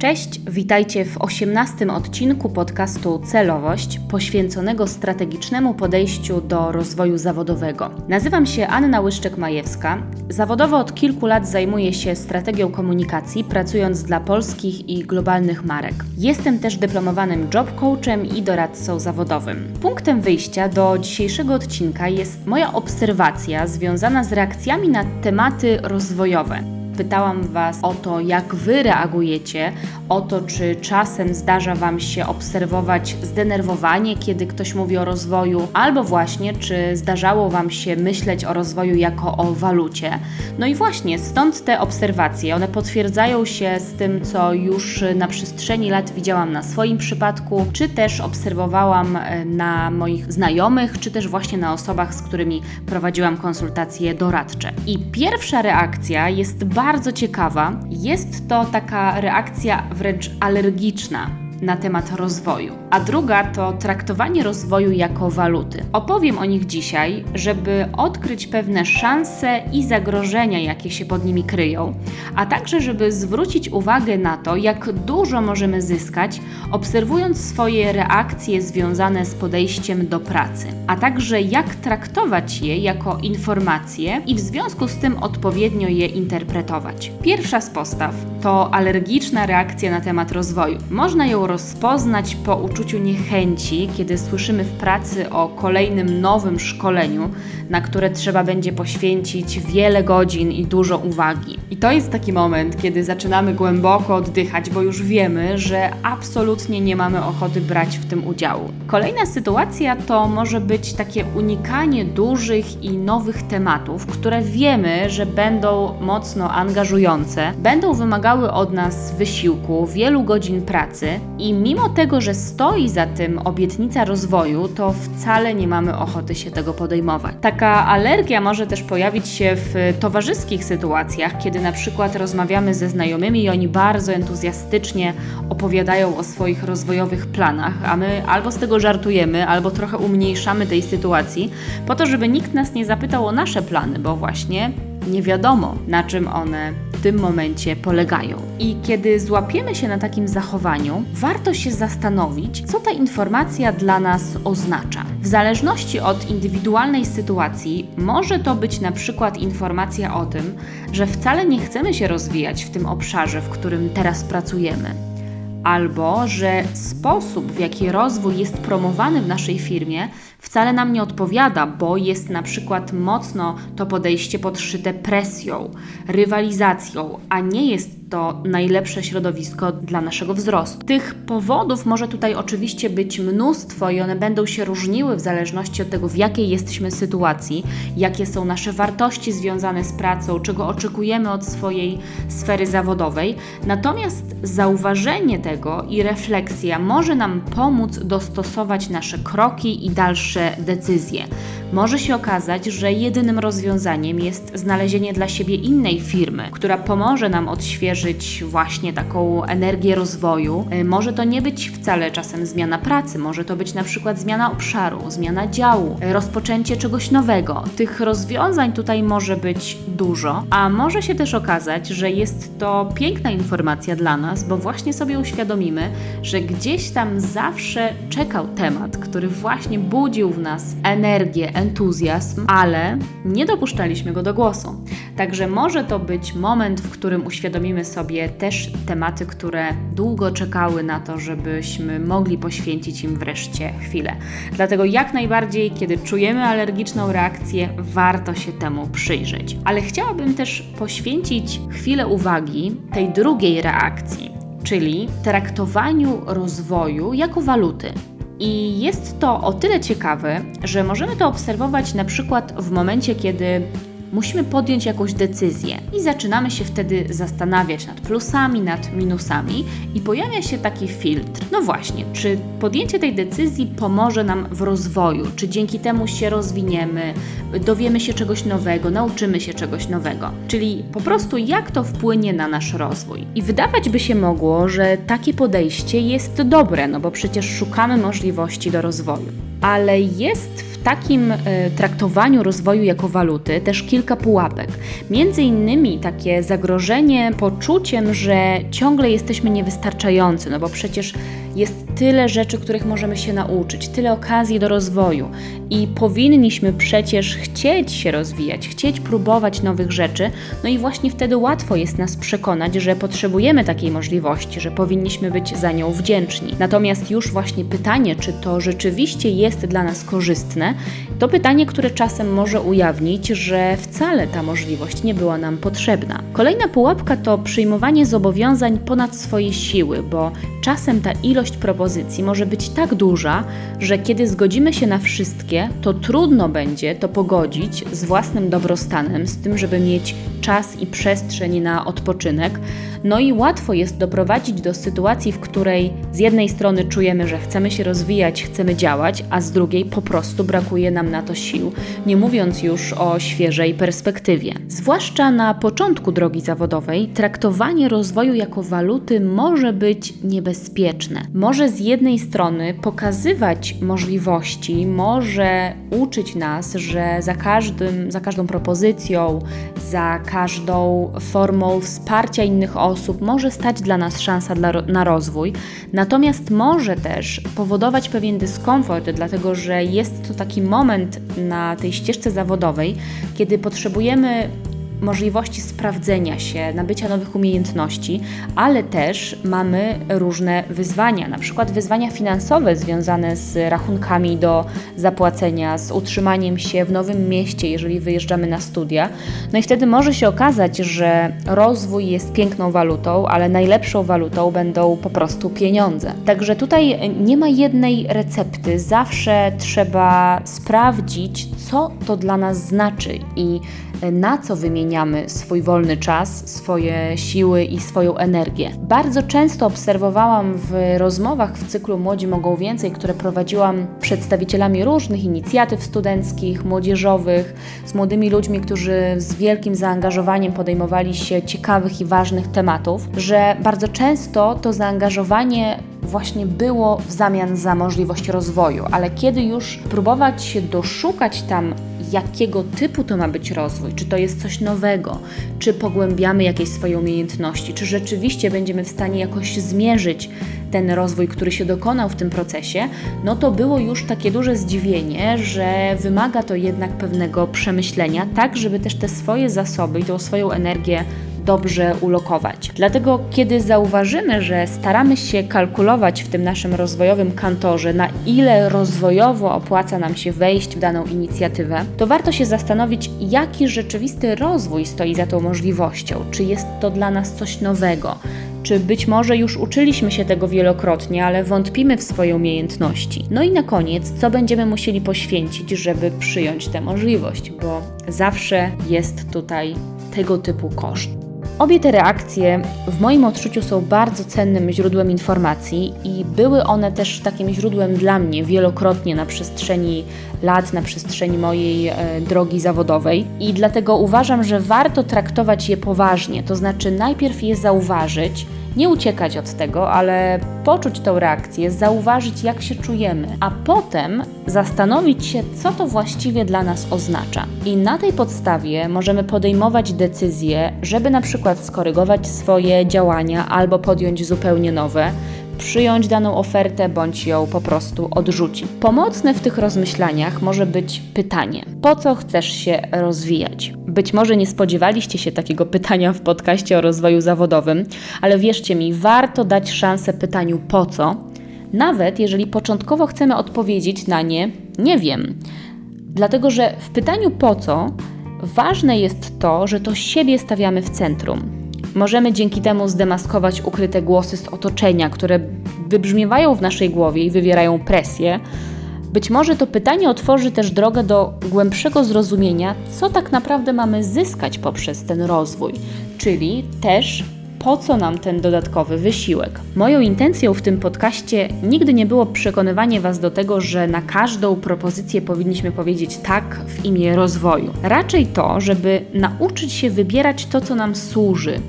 Cześć, witajcie w osiemnastym odcinku podcastu Celowość, poświęconego strategicznemu podejściu do rozwoju zawodowego. Nazywam się Anna Łyszczek-Majewska. Zawodowo od kilku lat zajmuję się strategią komunikacji, pracując dla polskich i globalnych marek. Jestem też dyplomowanym job coachem i doradcą zawodowym. Punktem wyjścia do dzisiejszego odcinka jest moja obserwacja związana z reakcjami na tematy rozwojowe pytałam Was o to, jak Wy reagujecie, o to, czy czasem zdarza Wam się obserwować zdenerwowanie, kiedy ktoś mówi o rozwoju, albo właśnie, czy zdarzało Wam się myśleć o rozwoju jako o walucie. No i właśnie stąd te obserwacje. One potwierdzają się z tym, co już na przestrzeni lat widziałam na swoim przypadku, czy też obserwowałam e, na moich znajomych, czy też właśnie na osobach, z którymi prowadziłam konsultacje doradcze. I pierwsza reakcja jest bardzo bardzo ciekawa. Jest to taka reakcja wręcz alergiczna na temat rozwoju, a druga to traktowanie rozwoju jako waluty. Opowiem o nich dzisiaj, żeby odkryć pewne szanse i zagrożenia, jakie się pod nimi kryją, a także żeby zwrócić uwagę na to, jak dużo możemy zyskać, obserwując swoje reakcje związane z podejściem do pracy, a także jak traktować je jako informacje i w związku z tym odpowiednio je interpretować. Pierwsza z postaw to alergiczna reakcja na temat rozwoju. Można ją rozpoznać po uczuciu niechęci, kiedy słyszymy w pracy o kolejnym nowym szkoleniu, na które trzeba będzie poświęcić wiele godzin i dużo uwagi. I to jest taki moment, kiedy zaczynamy głęboko oddychać, bo już wiemy, że absolutnie nie mamy ochoty brać w tym udziału. Kolejna sytuacja to może być takie unikanie dużych i nowych tematów, które wiemy, że będą mocno angażujące, będą wymagały od nas wysiłku, wielu godzin pracy i mimo tego, że stoi za tym obietnica rozwoju, to wcale nie mamy ochoty się tego podejmować. Taka alergia może też pojawić się w towarzyskich sytuacjach, kiedy na przykład rozmawiamy ze znajomymi i oni bardzo entuzjastycznie opowiadają o swoich rozwojowych planach, a my albo z tego żartujemy, albo trochę umniejszamy tej sytuacji, po to, żeby nikt nas nie zapytał o nasze plany, bo właśnie nie wiadomo, na czym one w tym momencie polegają. I kiedy złapiemy się na takim zachowaniu, warto się zastanowić, co ta informacja dla nas oznacza. W zależności od indywidualnej sytuacji, może to być na przykład informacja o tym, że wcale nie chcemy się rozwijać w tym obszarze, w którym teraz pracujemy albo że sposób, w jaki rozwój jest promowany w naszej firmie, wcale nam nie odpowiada, bo jest na przykład mocno to podejście podszyte presją, rywalizacją, a nie jest to najlepsze środowisko dla naszego wzrostu. Tych powodów może tutaj oczywiście być mnóstwo i one będą się różniły w zależności od tego, w jakiej jesteśmy sytuacji, jakie są nasze wartości związane z pracą, czego oczekujemy od swojej sfery zawodowej. Natomiast zauważenie tego i refleksja może nam pomóc dostosować nasze kroki i dalsze decyzje. Może się okazać, że jedynym rozwiązaniem jest znalezienie dla siebie innej firmy, która pomoże nam odświeżyć właśnie taką energię rozwoju. Y, może to nie być wcale czasem zmiana pracy, może to być na przykład zmiana obszaru, zmiana działu, y, rozpoczęcie czegoś nowego. Tych rozwiązań tutaj może być dużo, a może się też okazać, że jest to piękna informacja dla nas, bo właśnie sobie uświadomimy, że gdzieś tam zawsze czekał temat, który właśnie budził w nas energię, entuzjazm, ale nie dopuszczaliśmy go do głosu. Także może to być moment, w którym uświadomimy sobie też tematy, które długo czekały na to, żebyśmy mogli poświęcić im wreszcie chwilę. Dlatego jak najbardziej, kiedy czujemy alergiczną reakcję, warto się temu przyjrzeć. Ale chciałabym też poświęcić chwilę uwagi tej drugiej reakcji, czyli traktowaniu rozwoju jako waluty. I jest to o tyle ciekawe, że możemy to obserwować na przykład w momencie, kiedy musimy podjąć jakąś decyzję i zaczynamy się wtedy zastanawiać nad plusami, nad minusami i pojawia się taki filtr. No właśnie, czy podjęcie tej decyzji pomoże nam w rozwoju, czy dzięki temu się rozwiniemy, dowiemy się czegoś nowego, nauczymy się czegoś nowego. Czyli po prostu jak to wpłynie na nasz rozwój. I wydawać by się mogło, że takie podejście jest dobre, no bo przecież szukamy możliwości do rozwoju. Ale jest w takim y, traktowaniu rozwoju jako waluty też kilka pułapek. Między innymi takie zagrożenie poczuciem, że ciągle jesteśmy niewystarczający, no bo przecież jest tyle rzeczy, których możemy się nauczyć, tyle okazji do rozwoju i powinniśmy przecież chcieć się rozwijać, chcieć próbować nowych rzeczy, no i właśnie wtedy łatwo jest nas przekonać, że potrzebujemy takiej możliwości, że powinniśmy być za nią wdzięczni. Natomiast już właśnie pytanie, czy to rzeczywiście jest dla nas korzystne, to pytanie, które czasem może ujawnić, że wcale ta możliwość nie była nam potrzebna. Kolejna pułapka to przyjmowanie zobowiązań ponad swoje siły, bo czasem ta ilość propozycji może być tak duża, że kiedy zgodzimy się na wszystkie, to trudno będzie to pogodzić z własnym dobrostanem, z tym, żeby mieć czas i przestrzeń na odpoczynek. No i łatwo jest doprowadzić do sytuacji, w której z jednej strony czujemy, że chcemy się rozwijać, chcemy działać, a z drugiej po prostu brakuje nam na to sił, nie mówiąc już o świeżej perspektywie. Zwłaszcza na początku drogi zawodowej, traktowanie rozwoju jako waluty może być niebezpieczne. Może z jednej strony pokazywać możliwości, może uczyć nas, że za każdym, za każdą propozycją, za każdą formą wsparcia innych osób może stać dla nas szansa dla, na rozwój, natomiast może też powodować pewien dyskomfort, dlatego że jest to taki moment na tej ścieżce zawodowej, kiedy potrzebujemy możliwości sprawdzenia się, nabycia nowych umiejętności, ale też mamy różne wyzwania, na przykład wyzwania finansowe związane z rachunkami do zapłacenia, z utrzymaniem się w nowym mieście, jeżeli wyjeżdżamy na studia. No i wtedy może się okazać, że rozwój jest piękną walutą, ale najlepszą walutą będą po prostu pieniądze. Także tutaj nie ma jednej recepty, zawsze trzeba sprawdzić, co to dla nas znaczy i na co wymieniamy swój wolny czas, swoje siły i swoją energię. Bardzo często obserwowałam w rozmowach w cyklu Młodzi Mogą Więcej, które prowadziłam przedstawicielami różnych inicjatyw studenckich, młodzieżowych, z młodymi ludźmi, którzy z wielkim zaangażowaniem podejmowali się ciekawych i ważnych tematów, że bardzo często to zaangażowanie właśnie było w zamian za możliwość rozwoju, ale kiedy już próbować się doszukać tam jakiego typu to ma być rozwój, czy to jest coś nowego, czy pogłębiamy jakieś swoje umiejętności, czy rzeczywiście będziemy w stanie jakoś zmierzyć ten rozwój, który się dokonał w tym procesie, no to było już takie duże zdziwienie, że wymaga to jednak pewnego przemyślenia, tak żeby też te swoje zasoby i tą swoją energię dobrze ulokować. Dlatego, kiedy zauważymy, że staramy się kalkulować w tym naszym rozwojowym kantorze, na ile rozwojowo opłaca nam się wejść w daną inicjatywę, to warto się zastanowić, jaki rzeczywisty rozwój stoi za tą możliwością. Czy jest to dla nas coś nowego? Czy być może już uczyliśmy się tego wielokrotnie, ale wątpimy w swoje umiejętności? No i na koniec, co będziemy musieli poświęcić, żeby przyjąć tę możliwość, bo zawsze jest tutaj tego typu koszt. Obie te reakcje w moim odczuciu są bardzo cennym źródłem informacji i były one też takim źródłem dla mnie wielokrotnie na przestrzeni lat, na przestrzeni mojej e, drogi zawodowej. I dlatego uważam, że warto traktować je poważnie, to znaczy najpierw je zauważyć, nie uciekać od tego, ale poczuć tą reakcję, zauważyć, jak się czujemy, a potem zastanowić się, co to właściwie dla nas oznacza. I na tej podstawie możemy podejmować decyzje, żeby na przykład skorygować swoje działania albo podjąć zupełnie nowe przyjąć daną ofertę bądź ją po prostu odrzucić. Pomocne w tych rozmyślaniach może być pytanie: po co chcesz się rozwijać? Być może nie spodziewaliście się takiego pytania w podcaście o rozwoju zawodowym, ale wierzcie mi, warto dać szansę pytaniu po co, nawet jeżeli początkowo chcemy odpowiedzieć na nie nie wiem. Dlatego, że w pytaniu po co ważne jest to, że to siebie stawiamy w centrum. Możemy dzięki temu zdemaskować ukryte głosy z otoczenia, które wybrzmiewają w naszej głowie i wywierają presję. Być może to pytanie otworzy też drogę do głębszego zrozumienia, co tak naprawdę mamy zyskać poprzez ten rozwój, czyli też po co nam ten dodatkowy wysiłek. Moją intencją w tym podcaście nigdy nie było przekonywanie Was do tego, że na każdą propozycję powinniśmy powiedzieć tak w imię rozwoju. Raczej to, żeby nauczyć się wybierać to, co nam służy,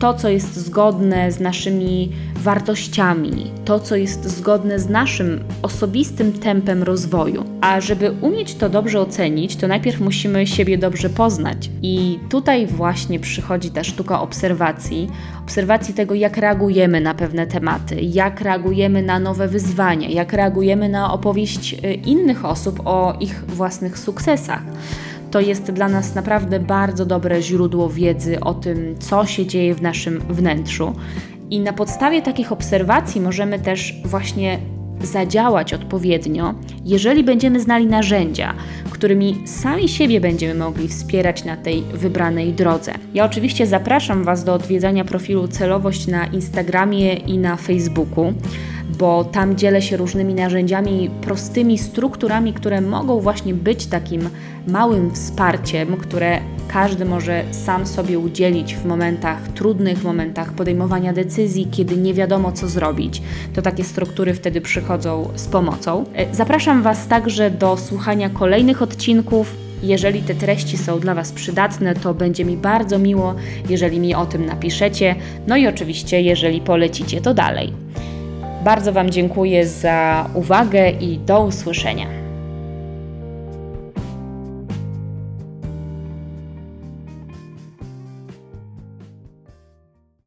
to, co jest zgodne z naszymi wartościami, to, co jest zgodne z naszym osobistym tempem rozwoju. A żeby umieć to dobrze ocenić, to najpierw musimy siebie dobrze poznać. I tutaj właśnie przychodzi ta sztuka obserwacji, obserwacji tego, jak reagujemy na pewne tematy, jak reagujemy na nowe wyzwania, jak reagujemy na opowieść y, innych osób o ich własnych sukcesach to jest dla nas naprawdę bardzo dobre źródło wiedzy o tym, co się dzieje w naszym wnętrzu. I na podstawie takich obserwacji możemy też właśnie zadziałać odpowiednio, jeżeli będziemy znali narzędzia, którymi sami siebie będziemy mogli wspierać na tej wybranej drodze. Ja oczywiście zapraszam Was do odwiedzania profilu Celowość na Instagramie i na Facebooku bo tam dzielę się różnymi narzędziami, prostymi strukturami, które mogą właśnie być takim małym wsparciem, które każdy może sam sobie udzielić w momentach trudnych, w momentach podejmowania decyzji, kiedy nie wiadomo co zrobić. To takie struktury wtedy przychodzą z pomocą. E, zapraszam Was także do słuchania kolejnych odcinków. Jeżeli te treści są dla Was przydatne, to będzie mi bardzo miło, jeżeli mi o tym napiszecie. No i oczywiście, jeżeli polecicie to dalej. Bardzo Wam dziękuję za uwagę i do usłyszenia.